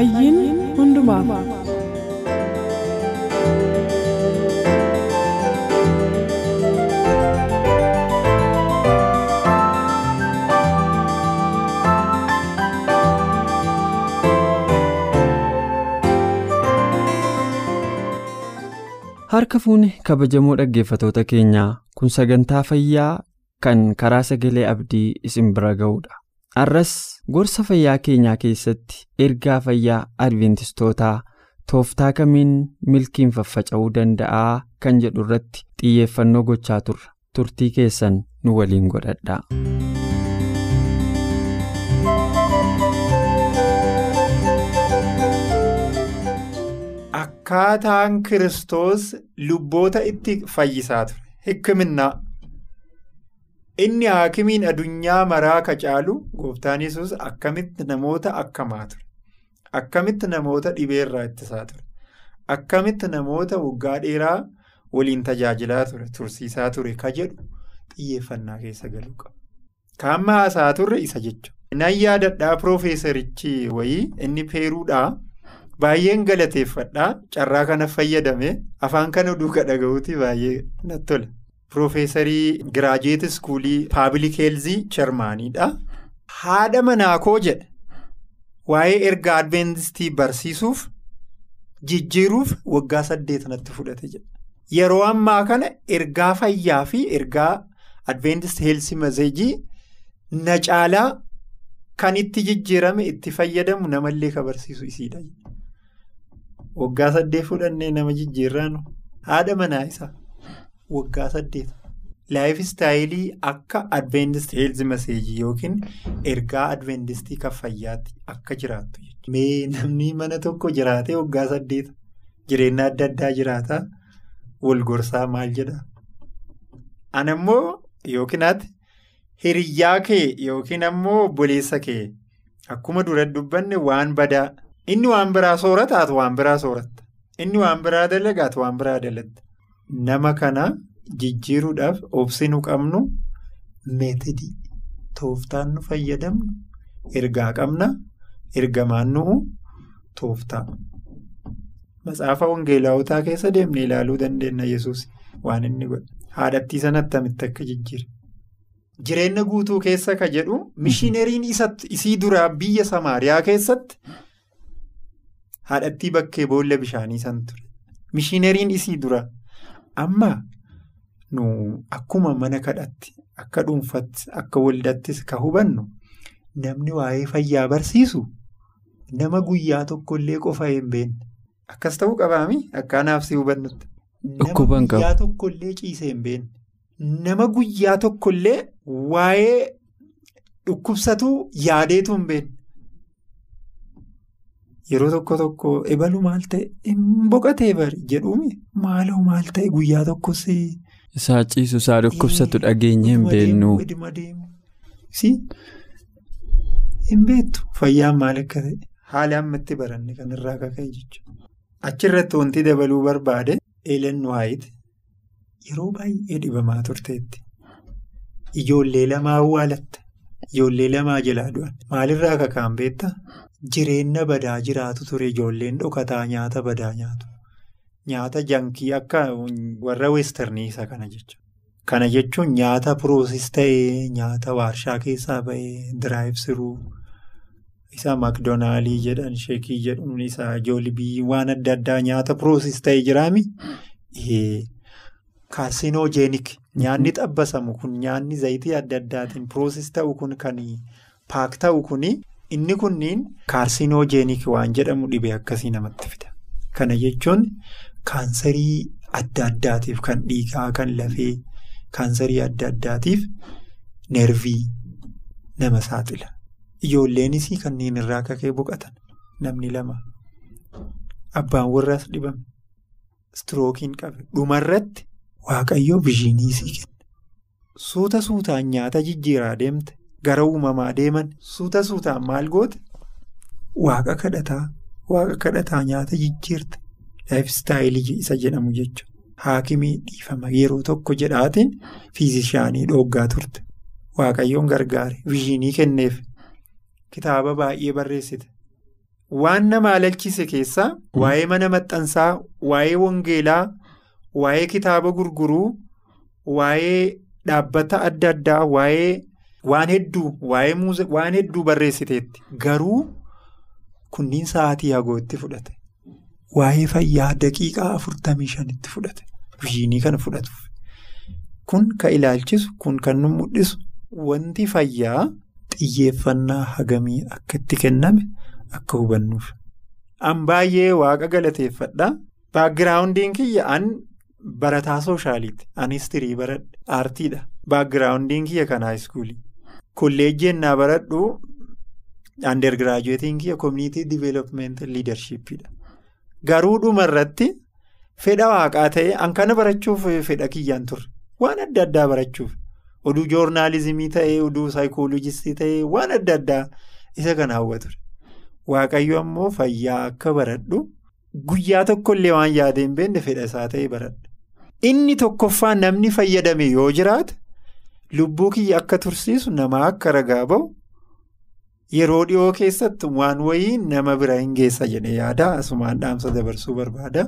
Fayyiin hundumaaf. Harka fuune kabajamoo dhaggeeffatoota keenyaa kun sagantaa fayyaa kan karaa sagalee abdii isin bira ga'udha. Har'as gorsa fayyaa keenyaa keessatti ergaa fayyaa adventistootaa tooftaa kamiin milkiin faffaca'uu danda'aa kan jedhu irratti xiyyeeffannoo gochaa turra. Turtii keessan nu waliin godhadha. Akkaataan Kiristoos lubboota itti fayyisaa ture. Hikiminnaa. Inni haakimiin addunyaa maraa ka caalu gooftaan yesus akkamitti namoota akkamaa ture. Akkamitti namoota dhibeerraa ittisaa ture. Akkamitti namoota waggaa dheeraa waliin tajaajilaa ture tursiisaa ture ka jedhu xiyyeeffannaa keessa galuu qaba. Kaamma haasaa turre isa jechuudha. Nan yaadadhaa piroofeesarichi wayii inni peeruudhaa. Baay'een galateeffadhaa carraa kana fayyadame afaan kana duuka dhaga'uuti baay'ee natti tola. Piroofeesarii Giraajeet Iskuulii Paabliik Heelzii Sharmaaniidha. Haadha manaa koo jedha waa'ee ergaa Adventistii barsiisuuf jijjiiruuf waggaa saddeet natti fudhate jedha. Yeroo ammaa kana ergaa fayyaa fi ergaa Adventistii Heelzii Mazeejii na caalaa kan itti jijjiirame itti fayyadamu namallee ka barsiisu isiidha. Waggaa saddeet fudhannee nama jijjiirraanu haadha manaa isaa waggaa saddeet laayif istaayilii akka adventistii heelzi maseejii yookiin ergaa adventistii kan fayyaatti akka jiraattu jechuudha. Mee namni mana tokko jiraatee waggaa saddeet jireenya adda addaa jiraataa wal gorsaa maal jedhaa? Ana immoo yookiin ati hiriyyaa kee yookiin ammoo obboleessa kee akkuma dura dubbanne waan badaa. Inni waan biraa soorataatu waan biraa sooratta. Inni waan biraa dalagaatu waan biraa dalagda. Nama kana jijjiiruudhaaf obsi nu qabnu meetidii tooftaan nu fayyadamnu ergaa qabna ergamaan nu'u tooftaa. Matsaafa wangeelaawotaa keessa deemnee ilaaluu dandeenya yesus waan inni godhe. Haadhattii sanatti akkamitti akka jijjiire. Jireenya guutuu keessa ka jedhu mishineriin isii duraa biyya Samaariyaa keessatti. Haadhattii bakkee boolla bishaanii san ture. Mishineriin isii dura amma nu akkuma mana kadhatti akka dhuunfatti akka waldattis ka hubannu namni waa'ee fayyaa barsiisu nama guyyaa tokkollee qofa hin beekne. Akkas ta'uu qabaami akka anaaf si hubannutti. Nama guyyaa tokkollee ciisee hin beekne. Nama guyyaa tokkollee waa'ee dhukkubsatuu yaadeetu hin beekne. Yeroo tokko tokko ebalu maal ta'e boqotee bari jedhuumi maaloo maal ta'e guyyaa tokkos. Isaa ciisu isaa dhukkubsatu dhageenye hin beeknu. Hin beektu fayyaan maal akka ta'e haala ammatti baranne kan irraa kaka'e jechuudha. Achirratti wanti dabaluu barbaade Elen Waayit yeroo baay'ee dhibamaa turteetti. Ijoollee lamaa awwaalatta. Ijoollee lamaa jalaa du'an. Maalirraa kaka'an beektaa? Jireenya badaa jiraatu ture ijoolleen dhokataa nyaata badaa nyaatu. Nyaata jankii akka warra weestarnii isa kana jechuudha. Kana jechuun nyaata piroosis ta'ee nyaata waarshaa keessaa bahee diraayibsiruu isa makdoonaalii jedhan sheekii jedhuun isa joolibii waan adda addaa nyaata piroosis ta'ee jiraami. Kaasinoojenik nyaanni xabbasamu kun nyaanni zayitii adda addaatiin piroosis ta'u kun kan paak ta'u kuni inni kunniin kaarsinoojeeniik waan jedhamu dhibee akkasii namatti fida. Kana jechuun kaansarii adda addaatiif kan dhiigaa kan lafee kaansarii adda addaatiif nervii nama saaxila. Ijoolleenis kanneen irraa kakee boqotan namni lama abbaan warraas dhibame istirookiin qabe dhumarratti waaqayyoo viizhinii sii kenna. Suuta suutaan nyaata jijjiiraa deemte gara uumamaa deeman suuta suutaan maal goote waaqa kadhataa waaqa kadhataa nyaata jijjiirte laayifstaayilii isa jedhamu jechuudha. Haakimii dhiifama yeroo tokko jedhaatiin fiizishaanii dhooggaa turte. Waaqayyoon gargaare viizhinii kenneef kitaaba baay'ee barreessite. Waan nama alalchise keessaa waa'ee mana maxxansaa, waa'ee wangeelaa, waa'ee kitaaba gurguruu, waa'ee dhaabbata adda addaa, waa'ee waan hedduu, waa'ee waan hedduu barreessiteetti. Garuu kunniin sa'aatii hagootti fudhate. Waa'ee fayyaa daqiiqaa afurtamii shanitti fudhate. Viizhinii kana fudhatuuf. Kun kan ilaalchisu, kun kan nu mul'isu. Wanti fayyaa xiyyeeffannaa hagamii akka itti kenname akka hubannuuf. An baay'ee waaqa galateeffadha. Baagiraawundiin kiyya an barataa sooshaaliiti. An histirii baradhe. Aartiidha. Baagiraawundiin kiyya kan haayiskuulii. Kolleejjii ennaa baradhu andergiraajuweetiin kiyya koominiitii diiveelopmeent liidarshiippiidha. Garuu dhumarratti fedha waaqaa ta'e an kana barachuuf fedha kiyyaan turre. Waan adda addaa barachuuf. Oduu joornaalizimii ta'ee, oduu saayikooloojistii ta'ee, waan adda addaa isa kan hawwatu. Waaqayyo ammoo fayyaa akka baradhu guyyaa tokkollee waan yaadee hin beekne fedha isaa ta'e baradha. Inni tokkoffaa namni fayyadame yoo jiraate lubbuu kiyya akka tursiisu nama akka ragaa ba'u yeroo dhiyoo keessatti waan wayii nama bira hin geessa jedhee yaada asumaan dhaamsa dabarsuu barbaada.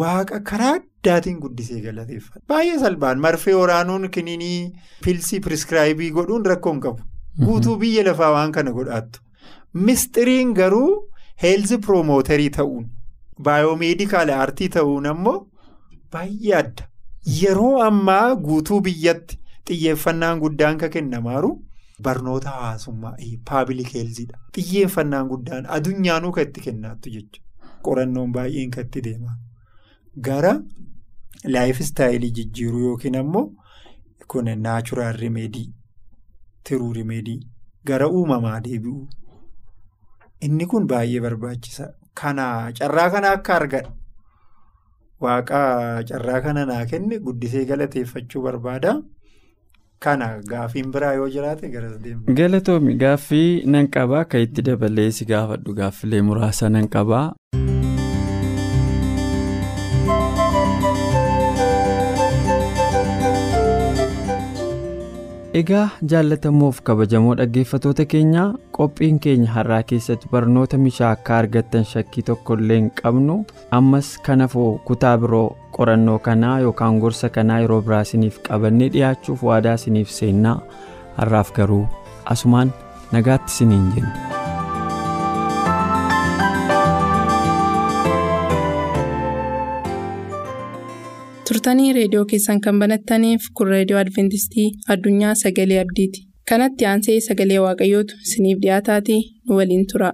Waaqa karaa addaatiin guddisee galateeffata. Baay'ee salphaan marfee waraanuun kiniinii pilsii piriskiraayibii godhuun rakkoo hin qabu. Guutuu biyya lafaa waan kana godhaattu. Mistiriin garuu heelzi piroomotarii ta'uun baayoomeedikaal aartii ta'uun ammoo baay'ee adda. Yeroo ammaa guutuu biyyatti xiyyeeffannaan guddaan kan kennamaaru barnoota hawaasummaa paabilik heelziidha. Xiyyeeffannaan guddaan addunyaanuu kan itti kennaattu jechuudha. Qorannoon baay'een kan itti deema. Gara laayif istaayilii jijjiiruu yookiin ammoo kun naachuraal rimeedii tiruu rimeedii gara uumamaa deebi'uu inni kun baay'ee barbaachisa. Kana carraa kana akka argadhu waaqa carraa kana naa kenne guddisee galateeffachuu barbaada. Kana gaaffiin biraa yoo jiraate garas deemu. Galatoomi gaaffii nan qabaa kan itti dabalee si gaafadhu gaaffilee muraasa nan qabaa. Egaa jaallatamoof kabajamoo dhaggeeffatoota keenyaa qophiin keenya har'aa keessatti barnoota mishaa akka argattan shakkii tokko illee hin qabnu ammas kanafoo kutaa biroo qorannoo kanaa yookaan gorsa kanaa yeroo biraa isiniif qabannee dhiyaachuuf waadaa isiniif seennaa har'aaf garuu asumaan nagaatti isiniin jenna. Turtanii reediyoo keessan kan banattaniif kun reediyoo adventistii addunyaa sagalee abdiiti. Kanatti aansee sagalee waaqayyootu isiniif dhiyaataatii nu waliin tura.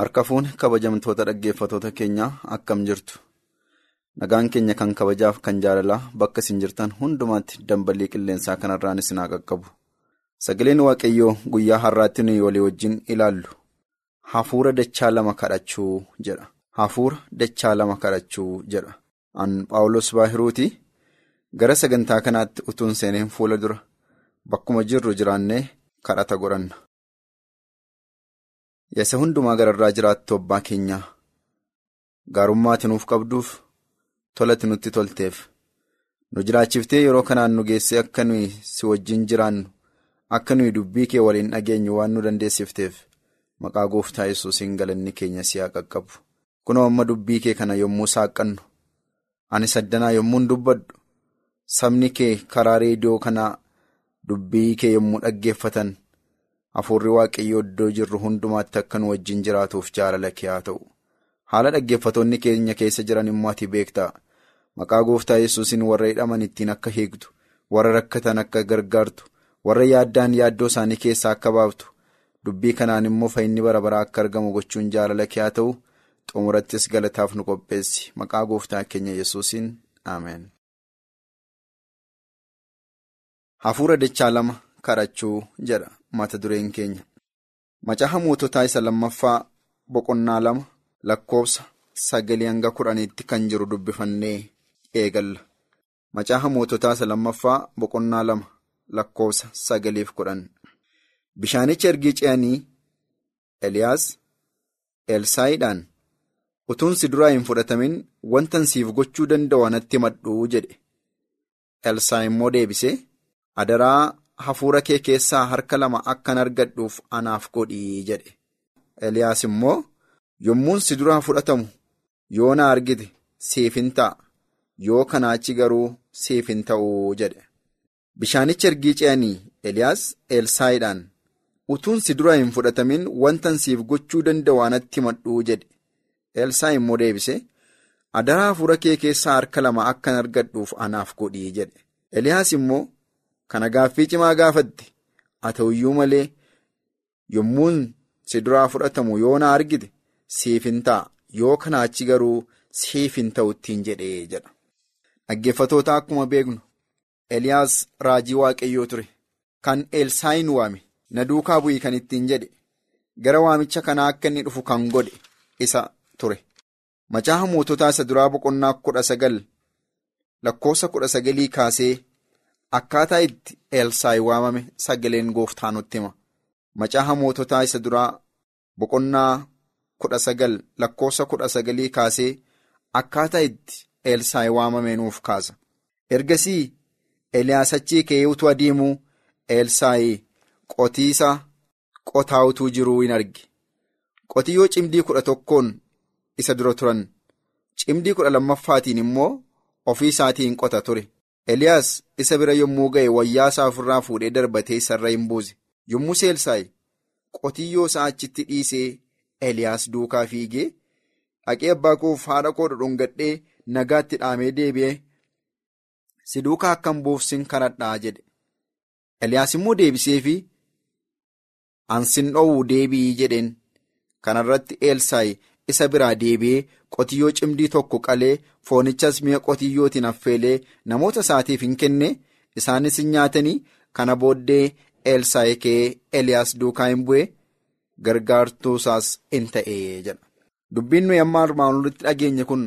harka fuune kabajamtoota dhaggeeffatoota keenyaa akkam jirtu? Nagaan keenya kan kabajaaf kan jaalalaa bakka isin jirtan hundumaatti dambalii qilleensaa kanarraan isin haa qaqqabu sagaleen waaqayyoo guyyaa har'aatti nuyi walii wajjin ilaallu. Hafuura dachaa lama kadhachuu jedha. Hafuura dachaa lama kadhachuu jedha. An paawulos baahiruuti gara sagantaa kanaatti utuun seeneen fuula dura bakkuma jirru jiraannee kadhata godhanna. Yasa hundumaa gararraa jiraattu abbaa keenyaa gaarummaati nuuf qabduuf tolati nutti tolteef. Nu jiraachiftee yeroo kanaan nu geessee akka nuyi si wajjin jiraannu akka nuyi dubbii kee waliin dhageenyu waan nu dandeessifteef maqaa gooftaa yesuusiin galanni keenya si haa qaqqabu. Kunoo amma dubbii kee kana yommuu saaqqannu ani saddanaa yommuun dubbadhu? Sabni kee karaa reediyoo kanaa dubbii kee yommuu dhaggeeffatan. Hafuurri waaqayyoo iddoo jirru hundumaatti akka nu wajjin jiraatuuf jaalala kee haa ta'u. Haala dhaggeeffatoonni keenya keessa jiran immoo ati beektaa? Maqaa gooftaa yesuusin warra hidhaman ittiin akka hiiktu warra rakkatan akka gargaartu warra yaaddaan yaaddoo isaanii keessaa akka baaftu dubbii kanaan immoo fayyinni bara baraa akka argamu gochuun jaalala kee haa ta'u xumurattis galataaf nu qopheessi maqaa gooftaa keenya yesuusin ameen. Hafuura dachaa lama kadhachuu jedha mata dureen keenya. Macaafa moototaa isa lammaffaa boqonnaa lama lakkoofsa sagalii hanga kudhaniitti kan jiru dubbifannee eegalla. Macaafa moototaa isa lammaffaa boqonnaa lama lakkoofsa sagaliif kudhan. Bishaanicha ergii ce'anii Eliyaas Elsaayiidhaan utuun si duraa hin fudhatamin wantan siif gochuu danda'u anatti himadhuu jedhe. Elsaa immoo deebisee. Adaraa hafuura kee keessaa harka lama akkan argadhuuf anaaf godhii jedhe. Eliyaas immoo yommuun si duraa fudhatamu yoo na argite siif hin ta'a yoo kanaa achi garuu siif hin ta'uu jedhe. Bishaanicha ergii ce'anii Eliyaas Elsaayiidhaan utuun si duraa hin fudhatamin wantan siif gochuu danda'u anatti himadhuu jedhe. Elsaa immoo deebise adaraa hafuura kee keessaa harka lama akkan argadhuuf anaaf godhii jedhe. Eliyaas immoo. Kana gaaffii cimaa gaafatte haa ta'uyyuu malee yommuun si duraa fudhatamu yoo na argite siif hin ta'a yoo kanaa achi garuu siif hin ta'u ittiin jedhee jedha. Dhaggeeffatoota akkuma beeknu Eliyaas raajii waaqayyoo ture kan Elsaayin waame na duukaa bu'ii kan ittiin jedhe gara waamicha kanaa akka inni dhufu kan godhe isa ture. Macaafa moototaa isa duraa boqonnaa kudha sagal lakkoofsa kudha sagalii kaasee. Akkaataa itti Elsaayi waamame sagaleen gooftaa nutti hima. Macaafa moototaa isa duraa boqonnaa kudha sagal lakkoofsa kudha sagalii kaasee akkaataa itti Elsaayi waamame nuuf kaasa. Ergasii Eliyaas achii ka'ee utuu adeemuu Elsaayi qotiisa qotaa utuu jiruu hin arge. Qotiyyoo cimdii kudha tokkoon isa dura turan. Cimdii kudha lammaffaatiin immoo ofii isaatiin qota ture. Eliyaas isa bira yommuu ga'e wayyaa isaa ofirraa fuudhee darbatee isarra hin buuse. Yommuu Elsaayi qotiyyoo isaa achitti dhiisee Eliyaas duukaa fiigee dhaqee abbaa koof haadha koo dhudhungadhee nagaatti dhaamee deebi'ee si duukaa akka hin buufsin kadhadhaa jedhe. Eliyaas immoo deebiseefi ansin dhoowwu deebi'ii jedheen. Kanarratti Elsaayi isa biraa deebi'ee qotiyyoo cimdii tokko qalee foonichas mi'a qotiyyootiin affeelee namoota isaatiif hin kenne isaanis hin nyaatanii kana booddee Elsaayi ka'ee Eliyaas duukaa hin bu'e gargaartuusaas in ta'ee jedha. Dubbiin nuyi amma armaan olitti dhageenye kun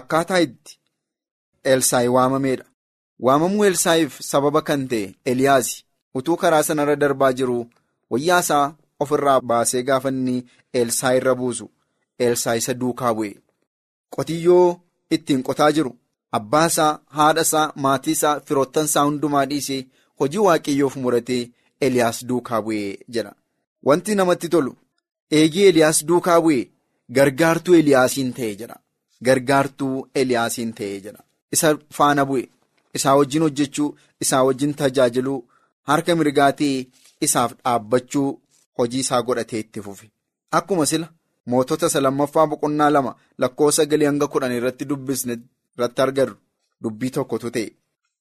akkaataa itti Elsaayi waamameedha. Waamamuu Elsaayiif sababa kan ta'e Eliyaas utuu karaa sanarra darbaa jiru wayyaa isaa ofirraa baasee gaafa inni Elsaayi irra buusu. Elsaayi isa duukaa bu'e. Qotiyyoo ittiin qotaa jiru abbaa isaa, haadha isaa, maatii isaa, firoottan isaa hundumaa dhiisee hojii waaqayyoof muratee Eliyaas duukaa bu'ee jedha. Wanti namatti tolu eegii Eliyaas duukaa bu'e gargaartuu Eliyaasiin ta'e jedha. Gargaartuu Eliyaasiin ta'e jedha. Isa faana bu'e. Isaa wajjin hojjechuu, isaa wajjin tajaajiluu, harka mirgaatii isaaf dhaabbachuu hojii isaa godhatee itti fufe. Akkuma sila. Mootota isa lammaffaa boqonnaa lama lakkoofsa galii hanga kudhan irratti dubbisne irratti argamu dubbii tokkotu ta'e.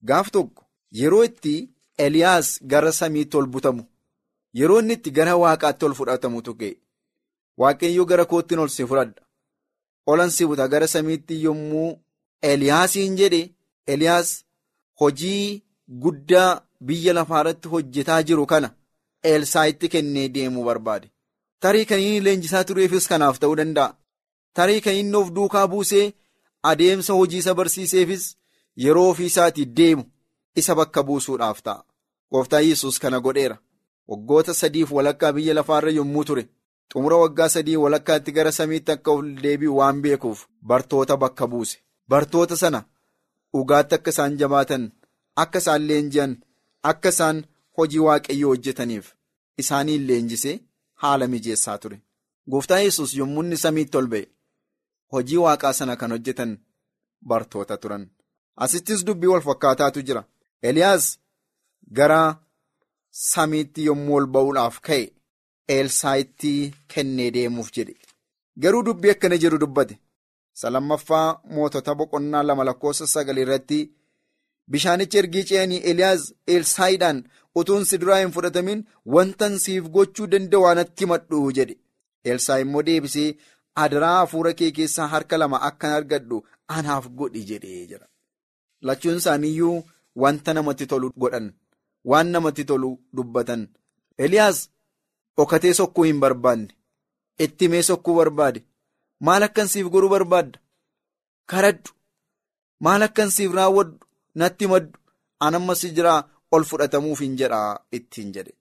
Gaaf tokko yeroo itti Eliyaas gara samiitti ol butamu yeroo inni itti gara waaqaatti ol fudhatamutu ga'e. Waaqayyoo gara koottiin ol si fudhadha. Olan si buta gara samiitti yommuu Eliyaasiin jedhe Eliyaas hojii guddaa biyya lafaarratti hojjetaa jiru kana Elsaayitti kennee deemuu barbaade. Tarii kan inni leenjisaa tureefis kanaaf ta'uu danda'a. Tarii kan inni of duukaa buusee adeemsa hojii isa barsiiseefis yeroo ofii isaatii deemu isa bakka buusuudhaaf ta'a. Gooftaan Yesuus kana godheera. Waggoota sadiif walakkaa biyya lafaarra yommuu ture xumura waggaa sadii walakkaatti gara samiitti akka ol deebi'u waan beekuuf bartoota bakka buuse. Bartoota sana dhugaatti akka isaan jabaatan akka isaan leenji'an akka isaan hojii waaqayyoo hojjetaniif isaaniin leenjisee. Haala mijeessaa ture. Gooftaan Yesuus yommuu inni samiitti ol ba'e hojii waaqaa sana kan hojjetan bartoota turan. Asittis dubbii wal fakkaataatu jira. Eliyaas gara samiitti yommuu ol ba'uudhaaf ka'e Elsaayitti kennee deemuuf jedhe. garuu dubbii akkana jedhu dubbate salammaffaa mootota boqonnaa lama lakkoofsa sagal irratti bishaanicha ergii ce'anii eliyaas elsaayiidhaan utuun si duraa hin fudhatamin wantan siif gochuu danda'u anatti himadhu jedhe. Elsaa immoo deebisee adaraa hafuura kee keessaa harka lama akkan argadhu anaaf godhi jedhee jira. Lachuun isaaniiyyuu wanta namatti tolu godhan waan namatti tolu dubbatan. Eliyaas dhokatee sokkuu hin barbaanne itti mee sokkuu barbaade maal akkan siif godhuu barbaadda karadhu maal akkan siif raawwadhu natti maddu. Anammas jiraa? Ol fudhatamuuf hin jedhaa ittiin jedhe.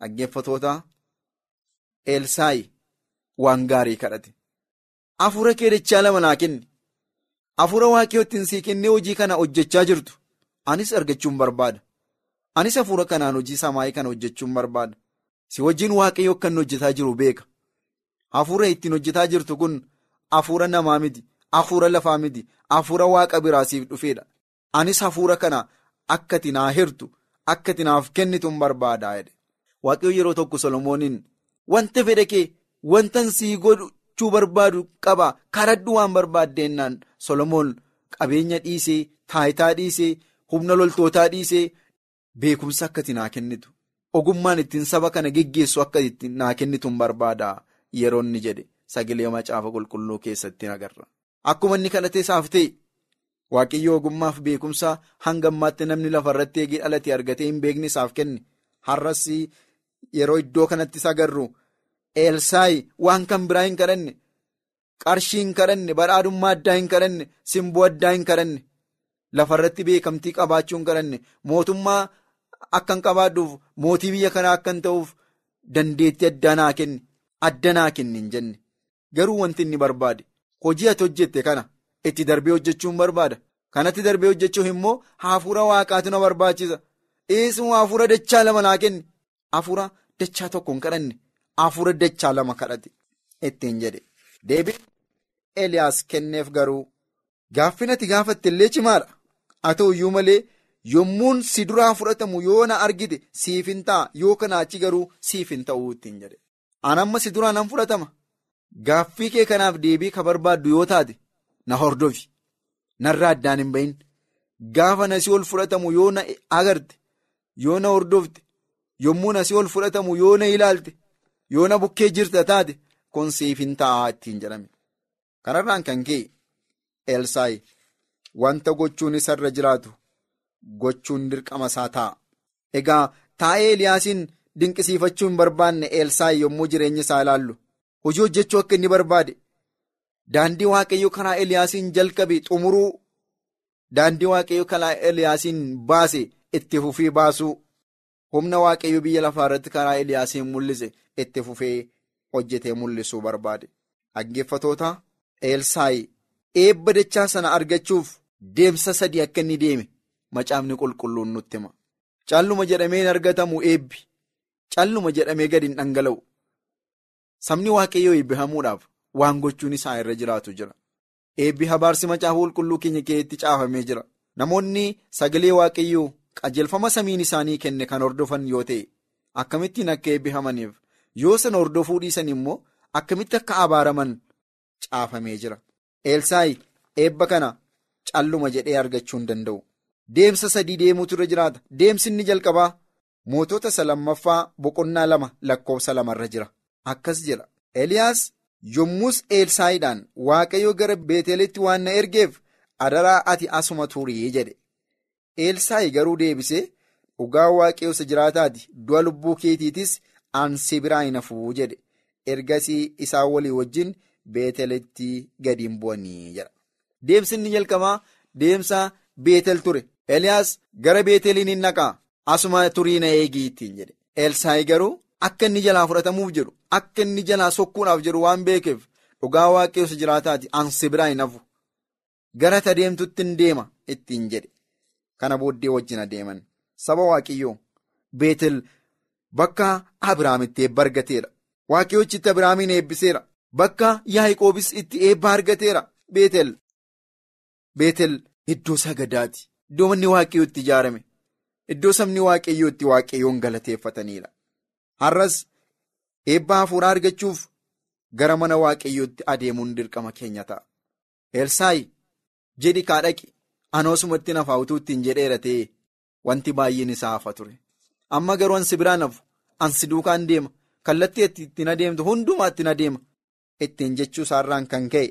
Dhaggeeffatoota elsaayi waan gaarii kadhate. Hafuura kee dachaa lama naa kenni hafuura waaqayyootiin sii kennee hojii kana hojjechaa jirtu. Anis argachuun barbaada. Anis hafuura kanaan hojii samaayii kana hojjechuun barbaada. Si wajjin waaqayyo akka inni hojjetaa jiru beeka hafuura ittiin hojjetaa jirtu kun hafuura namaa miti hafuura lafaa miti hafuura waaqa biraa siif dhufeedha anis hafuura kana akka ati naa hirtu akka ati naaf kennituun barbaadaa jedhe. Waaqayyo yeroo tokko solomooniin wanta fedha kee wantan sii gochuu barbaadu qaba karadhu waan barbaaddeenaan solomoon qabeenya dhiisee taayitaa dhiisee humna loltootaa dhiisee beekumsa akka ati naa kennitu ogummaan ittiin saba kana geggeessu akka itti naa kennituun barbaadaa yeroo inni jedhe. Sagalee macaafa qulqulluu keessatti agarra akkuma inni kadhatee isaaf ta'e. Waaqayyo ogummaaf beekumsa hanga ammaatti namni lafa irratti eegee dhalate argatee hin beekne isaaf kenne. Har'as yeroo iddoo kanatti agarru elsaayi waan kan biraa hin kadhanne qarshii hin kadhanne badhaadhummaa addaa hin kadhanne simboo addaa hin kadhanne lafa irratti beekamtii qabaachuu hin kadhanne mootummaa akkan qabaadhuuf mootii biyya kanaa akkan ta'uuf dandeettii addaa naa kenne adda naa kenne hin jenne. Garuu wanti inni barbaade hojii ati hojjette kana. itti darbee hojjechuun barbaada. Kanatti darbee hojjechuuf immoo hafuura waaqaatu na barbaachisa. Eesuma hafuura dachaa lama naa kenne hafuura dachaa tokko hin kadhanne. Hafuura dachaa lama kadhate. Ittiin jedhe. Deebiin eliyaas kenneef garuu gaaffin ati gaafatte illee cimaadha. Haa ta'u iyyuu malee yommuun si duraa fudhatamu yoo na argite siif hin ta'a. Yoo kanaa achi garuu siif hin ta'uu ittiin jedhe an amma si duraa nan fudhatama. Gaaffii kee kanaaf deebii ka barbaaddu yoo taate. na hordofi. Narraa addaan hin bahin gaafa na si ol fudhatamu yoo na agarte yoo na hordofte yommuu na si ol fudhatamu yoo na ilaalte yoo na bukkee jirta taate kun siif hin ta'a ittiin jedhame. Kanarraan kan ka'e elsaayi wanta gochuun isarra jiraatu gochuun dirqama isaa ta'a. Egaa taa'ee eliyaasiin dinqisiifachuu hin barbaanne elsaayi yommuu jireenya isaa ilaallu hojii hojjechuu akka inni barbaade. Daandii waaqayyo karaa Eliyaasiin jalqabe xumuruu daandii waaqayyo karaa Eliyaasiin baase itti fufee baasuu humna waaqayyo biyya lafaa irratti karaa Eliyaasiin mul'ise itti fufee hojjetee mul'isuu barbaade. Dhaggeeffatoota Elsaayi eebba dachaa sana argachuuf deemsa sadii akka inni deeme macaafni qulqulluun nutti hima. Calluma jedhamee hin argatamu eebbi calluma jedhamee gadi hin dhangala'u. Sabni waaqayyoo eebbifamuudhaaf. waan gochuun isaa irra jiraatu jira. Eebbi habaarsi macaafa qulqulluu keenya keessatti caafamee jira. Namoonni sagalee waaqayyoo qajeelfama samiin isaanii kenne kan hordofan yoo ta'e akkamittiin akka eebbifamaniif? Yoo sana hordofuu dhiisan immoo akkamitti akka abaaraman caafamee jira? Elsaayi eebba kana calluma jedhee argachuu hin danda'u. Deemsa sadii deemuutu irra jiraata. Deemsi inni jalqabaa mootota isa lammaffaa boqonnaa lama lakkoofsa lamarra jira. Akkas jedha. Eliyaas. yommus elsaayiidhaan waaqayyo gara beetelitti waan na ergeef adaraa ati asuma turii jedhe. Elsaayi garuu deebisee dhugaa waaqayyo isa jiraataati. Du'a lubbuu keetiitis ansi biraa hin hafuu jedhe. Ergasii isaan walii wajjin beetelitti gadi hin bu'anii jedha. Deemsi inni jalqabaa deemsa beetel ture. Eliyaas gara beeteliin hin naqaa asuma turii na eegii ittiin jedhe. Elsaayi garuu. Akka inni jalaa fudhatamuuf jedhu akka inni jalaa sokkuudhaaf jedhu waan beekeef dhugaa isa jiraataati ansi biraa hin hafu. Gara ta deemtutti hin deema ittiin jedhe. Kana booddee wajjin adeeman saba waaqayyoo beetel bakka abiraamitti eebba argateera. Waaqayyochi itti abiraamiin eebbiseera. Bakka yaa'iqoobis itti eebba argateera. Beetel beetel iddoo sagadaati. Iddoo manni waaqayyoo itti ijaarame iddoo sabni waaqayyoo itti waaqayyoon galateeffataniidha. Har'as eebba hafuuraa argachuuf gara mana waaqayyootti adeemuun dirqama keenya ta'a. Elsaayi jedhi kaa dhaqi anoosumatti nafaa utuu ittiin jedheera ta'e wanti baay'een isaa hafa ture. Amma garuu ansi biraan hafu ansi duukaan deema kallattii ittiin adeemtu hundumaa ittiin adeema ittiin jechuu isaarraan kan ka'e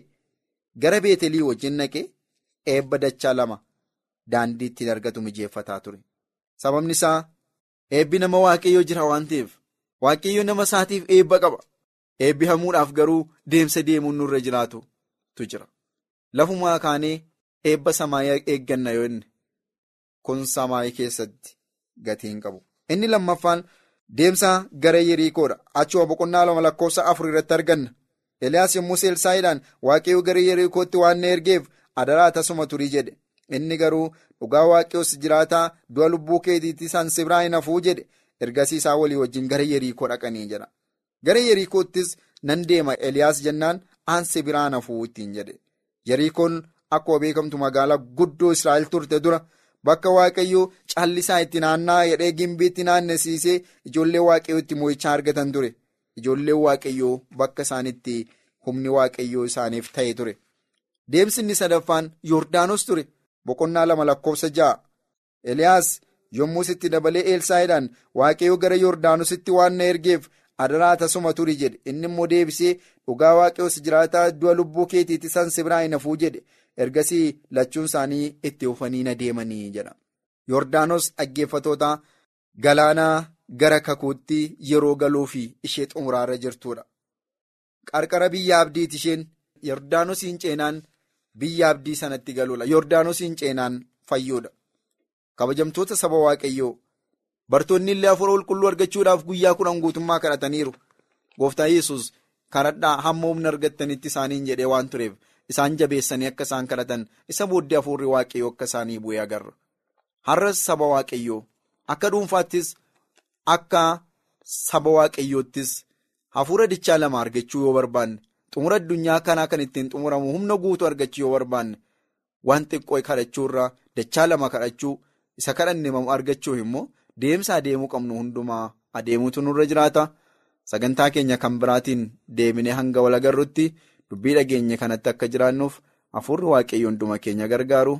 gara beetelii wajjin naqee eebba dachaa lama daandii ittiin argatu mijeeffataa ture. Sababni isaa eebbi nama waaqayyoo jira waan ta'eef waaqayyoo nama isaatiif eebba qaba. Eebbi hamuudhaaf garuu deemsa deemuun nurra jiraatutu jira. Lafumaa kaanee eebba samaayii eegganna yoo inni kun samaayii keessatti gatiin qabu. Inni lammaffaan deemsa gara Yeriikoodha. Achuma boqonnaa lama lakkoofsa afur irratti arganna. Eliyaas yommuu Elsaayiidhaan waaqayyoo gara Yeriikootti waan na ergeef adaraa tasuma turii jedhe. Inni garuu dhugaa waaqayyoos jiraataa du'a lubbuu keetiitti isaan si biraa hin hafuu jedhe. Ergasii isaa walii wajjin gara Yeriikoo dhaqanii jedha. Gara Yeriikoottis nan deema Eliyaas jennaan aan si biraan hafuu ittiin jedhe. Yeriikoon akkuma beekamtu magaalaa guddoo Israa'el turte dura bakka waaqayyoo callisaa itti naanna'aa jedhee gimbiitti naannessiisee ijoollee waaqayyoo itti mo'ichaa argatan ture. Ijoolleen waaqayyoo bakka isaanitti humni waaqayyoo isaaniif ta'e ture. Deemsi inni sadaffaan Yordaanos ture. Boqonnaa lama lakkoofsa ja'a. Eliyaas yommuu itti dabalee Elsaayiidhaan waaqayyoo gara Yordaanositti waan na ergeef. adaraa tasuma turi jedhe inni immoo deebisee dhugaa waaqayyoos jiraataa du'a lubbuu keetiitti san si biraa hin hafuu jedhe ergasii lachuun isaanii itti ufanii na deemanii jedha. Yordaanos dhaggeeffatoota galaanaa gara kakuutti yeroo galuu fi ishee xumuraarra jirtudha. Qarqara biyya abdiiti isheen Yordaanosiin ceenaan biyya abdii sanatti galuudha. Yordaanosiin ceenaan fayyuudha. Kabajamtoota saba waaqayyoo. Bartoonni illee hafuura qulqulluu argachuudhaaf guyyaa kudhan guutummaa kadhataniiru. Gooftaan Yesuus kadhadhaa hamma humna argattanitti isaaniin jedhee waan tureef isaan jabeessanii akka isaan kadhatan isa booddee hafuurri waaqayyoo akka isaanii bu'ee agarra. Har'as saba waaqayyoo akka dhuunfaattis akka saba waaqayyoottis hafuura dichaa lama argachuu yoo barbaanne xumura addunyaa kanaa kan ittiin xumuramu humna guutuu argachuu yoo barbaanne waan xiqqoo kadhachuurraa dachaa lama kadhachuu isa kadhanne argachuuf immoo. Deemsa adeemuu qabnu hundumaa adeemuutu nurra jiraata. Sagantaa keenya kan biraatiin deeminee hanga wal agarrutti dubbii dhageenye kanatti akka jiraannuuf hafuurri waaqayyo hunduma keenya gargaaru